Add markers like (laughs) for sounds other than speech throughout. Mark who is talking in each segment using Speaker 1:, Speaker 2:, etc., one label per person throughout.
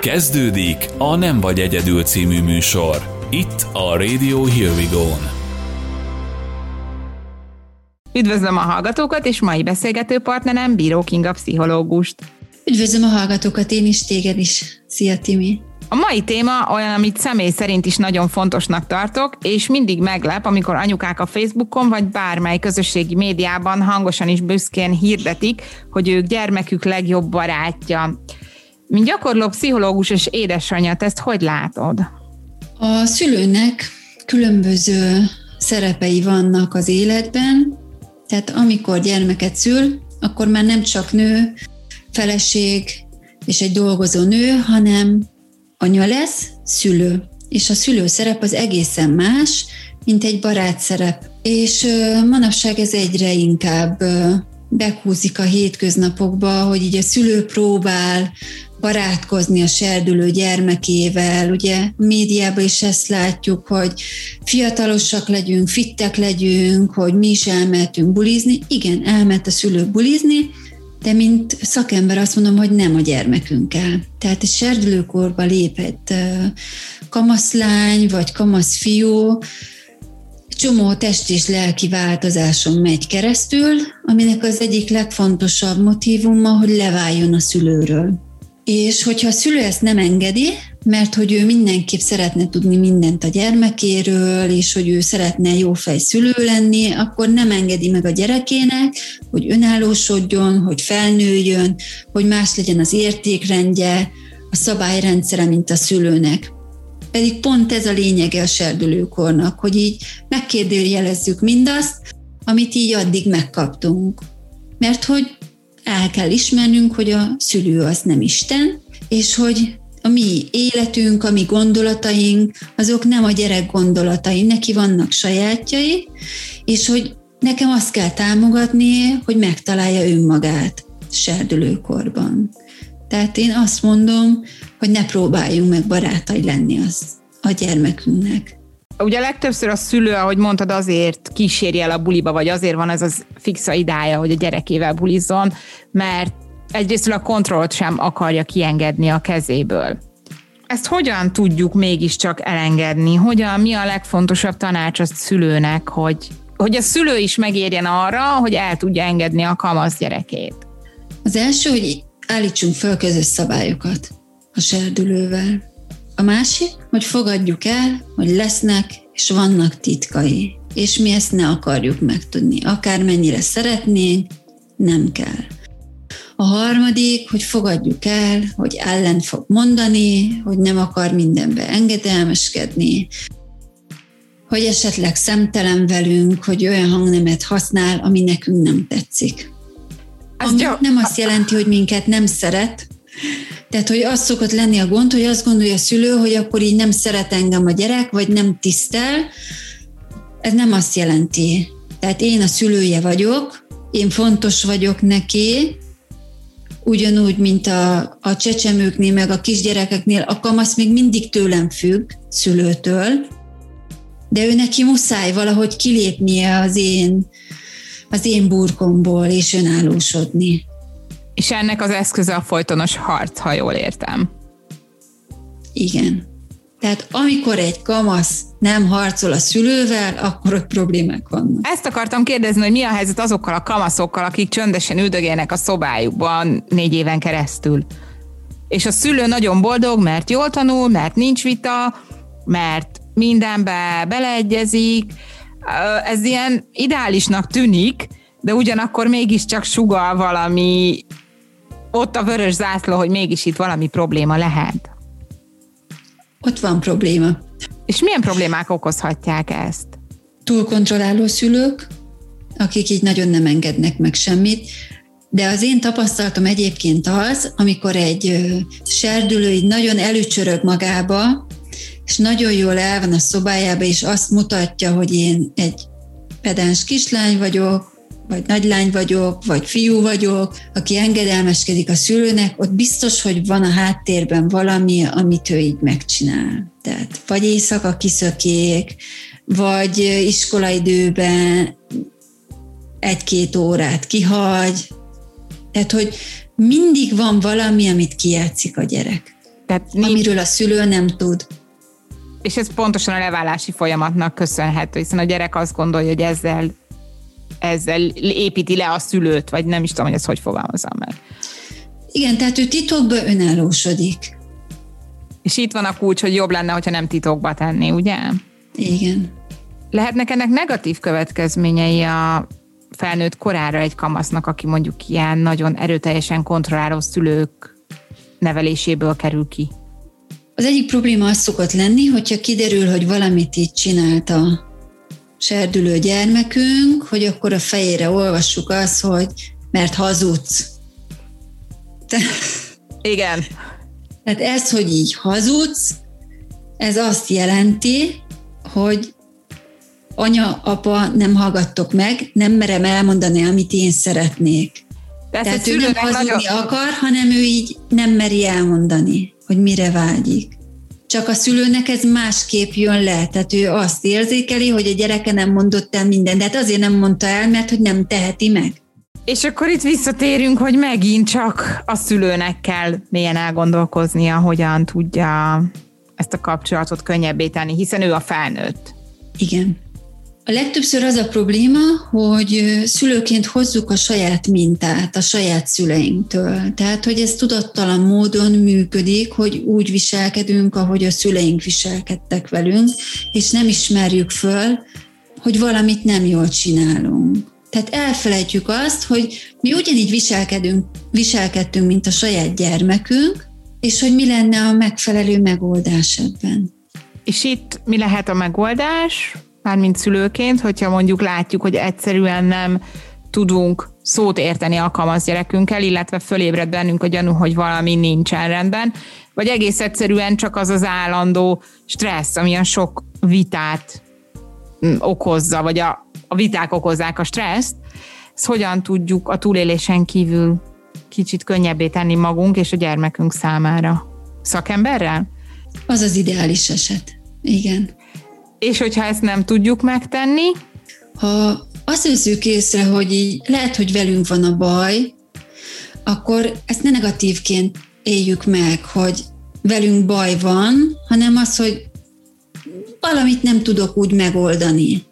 Speaker 1: Kezdődik a Nem vagy egyedül című műsor. Itt a Radio Here We Go-n.
Speaker 2: Üdvözlöm a hallgatókat, és mai beszélgető partnerem Bíró Kinga pszichológust.
Speaker 3: Üdvözlöm a hallgatókat, én is, téged is. Szia, Timi!
Speaker 2: A mai téma olyan, amit személy szerint is nagyon fontosnak tartok, és mindig meglep, amikor anyukák a Facebookon vagy bármely közösségi médiában hangosan is büszkén hirdetik, hogy ők gyermekük legjobb barátja. Mint gyakorló pszichológus és édesanyja, te ezt hogy látod?
Speaker 3: A szülőnek különböző szerepei vannak az életben, tehát amikor gyermeket szül, akkor már nem csak nő, feleség és egy dolgozó nő, hanem anya lesz, szülő. És a szülő szerep az egészen más, mint egy barát szerep. És manapság ez egyre inkább bekúzik a hétköznapokba, hogy így a szülő próbál barátkozni a serdülő gyermekével. Ugye a médiában is ezt látjuk, hogy fiatalosak legyünk, fittek legyünk, hogy mi is elmehetünk bulizni. Igen, elment a szülő bulizni, de mint szakember azt mondom, hogy nem a gyermekünkkel. Tehát egy serdülőkorba lépett kamaszlány vagy kamaszfiú, csomó test és lelki változáson megy keresztül, aminek az egyik legfontosabb motivuma, hogy leváljon a szülőről. És hogyha a szülő ezt nem engedi, mert hogy ő mindenképp szeretne tudni mindent a gyermekéről, és hogy ő szeretne jó fej szülő lenni, akkor nem engedi meg a gyerekének, hogy önállósodjon, hogy felnőjön, hogy más legyen az értékrendje, a szabályrendszere, mint a szülőnek. Pedig pont ez a lényege a serdülőkornak, hogy így megkérdőjelezzük mindazt, amit így addig megkaptunk. Mert hogy el kell ismernünk, hogy a szülő az nem Isten, és hogy a mi életünk, a mi gondolataink, azok nem a gyerek gondolatai, neki vannak sajátjai, és hogy nekem azt kell támogatni, hogy megtalálja önmagát serdülőkorban. Tehát én azt mondom, hogy ne próbáljunk meg barátai lenni az a gyermekünknek.
Speaker 2: Ugye legtöbbször a szülő, ahogy mondtad, azért kíséri el a buliba, vagy azért van ez az fixa idája, hogy a gyerekével bulizzon, mert egyrészt a kontrollt sem akarja kiengedni a kezéből. Ezt hogyan tudjuk mégiscsak elengedni? Hogyan, mi a legfontosabb tanács a szülőnek, hogy, hogy a szülő is megérjen arra, hogy el tudja engedni a kamasz gyerekét?
Speaker 3: Az első, hogy állítsunk föl közös szabályokat a serdülővel. A másik, hogy fogadjuk el, hogy lesznek és vannak titkai, és mi ezt ne akarjuk megtudni. Akármennyire szeretnénk, nem kell. A harmadik, hogy fogadjuk el, hogy ellen fog mondani, hogy nem akar mindenbe engedelmeskedni, hogy esetleg szemtelen velünk, hogy olyan hangnemet használ, ami nekünk nem tetszik. Ami nem azt jelenti, hogy minket nem szeret, tehát, hogy az szokott lenni a gond, hogy azt gondolja a szülő, hogy akkor így nem szeret engem a gyerek, vagy nem tisztel. Ez nem azt jelenti. Tehát én a szülője vagyok, én fontos vagyok neki, ugyanúgy, mint a, a csecsemőknél, meg a kisgyerekeknél, a kamasz még mindig tőlem függ, szülőtől, de ő neki muszáj valahogy kilépnie az én, az én burkomból és önállósodni.
Speaker 2: És ennek az eszköze a folytonos harc, ha jól értem.
Speaker 3: Igen. Tehát amikor egy kamasz nem harcol a szülővel, akkor ott problémák vannak.
Speaker 2: Ezt akartam kérdezni, hogy mi a helyzet azokkal a kamaszokkal, akik csöndesen üldögélnek a szobájukban négy éven keresztül. És a szülő nagyon boldog, mert jól tanul, mert nincs vita, mert mindenbe beleegyezik. Ez ilyen ideálisnak tűnik, de ugyanakkor mégiscsak sugal valami ott a vörös zászló, hogy mégis itt valami probléma lehet.
Speaker 3: Ott van probléma.
Speaker 2: És milyen problémák okozhatják ezt?
Speaker 3: Túlkontrolláló szülők, akik így nagyon nem engednek meg semmit, de az én tapasztalatom egyébként az, amikor egy serdülő így nagyon előcsörög magába, és nagyon jól el van a szobájába, és azt mutatja, hogy én egy pedáns kislány vagyok, vagy nagylány vagyok, vagy fiú vagyok, aki engedelmeskedik a szülőnek, ott biztos, hogy van a háttérben valami, amit ő így megcsinál. Tehát vagy éjszaka kiszökék, vagy iskolaidőben egy-két órát kihagy. Tehát, hogy mindig van valami, amit kijátszik a gyerek. Tehát amiről a szülő nem tud.
Speaker 2: És ez pontosan a leválási folyamatnak köszönhető, hiszen a gyerek azt gondolja, hogy ezzel, ezzel építi le a szülőt, vagy nem is tudom, hogy ezt hogy fogalmazom meg.
Speaker 3: Igen, tehát ő titokba önállósodik.
Speaker 2: És itt van a kulcs, hogy jobb lenne, hogyha nem titokba tenni, ugye?
Speaker 3: Igen.
Speaker 2: Lehetnek ennek negatív következményei a felnőtt korára egy kamasznak, aki mondjuk ilyen nagyon erőteljesen kontrolláló szülők neveléséből kerül ki?
Speaker 3: Az egyik probléma az szokott lenni, hogyha kiderül, hogy valamit így csinált a serdülő gyermekünk, hogy akkor a fejére olvassuk azt, hogy mert hazudsz.
Speaker 2: Te... (laughs) Igen.
Speaker 3: Tehát ez, hogy így hazudsz, ez azt jelenti, hogy anya, apa, nem hallgattok meg, nem merem elmondani, amit én szeretnék. De Tehát ő nem hazudni nagyon... akar, hanem ő így nem meri elmondani, hogy mire vágyik. Csak a szülőnek ez másképp jön le, tehát ő azt érzékeli, hogy a gyereke nem mondott el mindent, de hát azért nem mondta el, mert hogy nem teheti meg.
Speaker 2: És akkor itt visszatérünk, hogy megint csak a szülőnek kell mélyen elgondolkoznia, hogyan tudja ezt a kapcsolatot könnyebbé tenni, hiszen ő a felnőtt.
Speaker 3: Igen. A legtöbbször az a probléma, hogy szülőként hozzuk a saját mintát a saját szüleinktől. Tehát, hogy ez tudattalan módon működik, hogy úgy viselkedünk, ahogy a szüleink viselkedtek velünk, és nem ismerjük föl, hogy valamit nem jól csinálunk. Tehát elfelejtjük azt, hogy mi ugyanígy viselkedünk, viselkedtünk, mint a saját gyermekünk, és hogy mi lenne a megfelelő megoldás ebben.
Speaker 2: És itt mi lehet a megoldás? Mármint szülőként, hogyha mondjuk látjuk, hogy egyszerűen nem tudunk szót érteni a kamasz gyerekünkkel, illetve fölébred bennünk a gyanú, hogy valami nincsen rendben, vagy egész egyszerűen csak az az állandó stressz, ami a sok vitát mm, okozza, vagy a, a viták okozzák a stresszt, ezt hogyan tudjuk a túlélésen kívül kicsit könnyebbé tenni magunk és a gyermekünk számára? Szakemberrel?
Speaker 3: Az az ideális eset. Igen.
Speaker 2: És hogyha ezt nem tudjuk megtenni?
Speaker 3: Ha azt veszük észre, hogy így lehet, hogy velünk van a baj, akkor ezt ne negatívként éljük meg, hogy velünk baj van, hanem az, hogy valamit nem tudok úgy megoldani.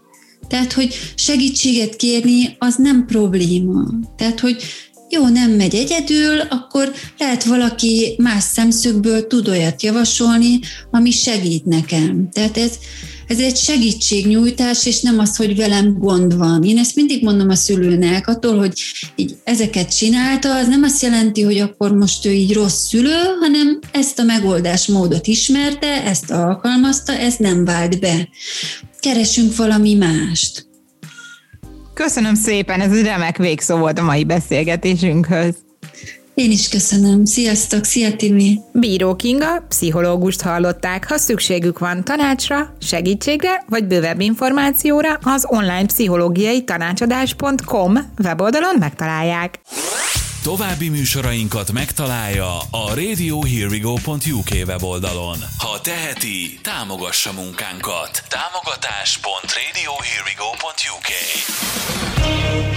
Speaker 3: Tehát, hogy segítséget kérni, az nem probléma. Tehát, hogy jó, nem megy egyedül, akkor lehet valaki más szemszögből tud olyat javasolni, ami segít nekem. Tehát ez, ez egy segítségnyújtás, és nem az, hogy velem gond van. Én ezt mindig mondom a szülőnek, attól, hogy így ezeket csinálta, az nem azt jelenti, hogy akkor most ő így rossz szülő, hanem ezt a megoldásmódot ismerte, ezt alkalmazta, ez nem vált be. Keresünk valami mást.
Speaker 2: Köszönöm szépen, ez egy remek végszó volt a mai beszélgetésünkhöz.
Speaker 3: Én is köszönöm. Sziasztok, szia Timi!
Speaker 2: Bíró Kinga, pszichológust hallották. Ha szükségük van tanácsra, segítségre vagy bővebb információra, az online pszichológiai tanácsadás.com weboldalon megtalálják.
Speaker 1: További műsorainkat megtalálja a radiohearwego.uk weboldalon. Ha teheti, támogassa munkánkat. Támogatás.radiohearwego.uk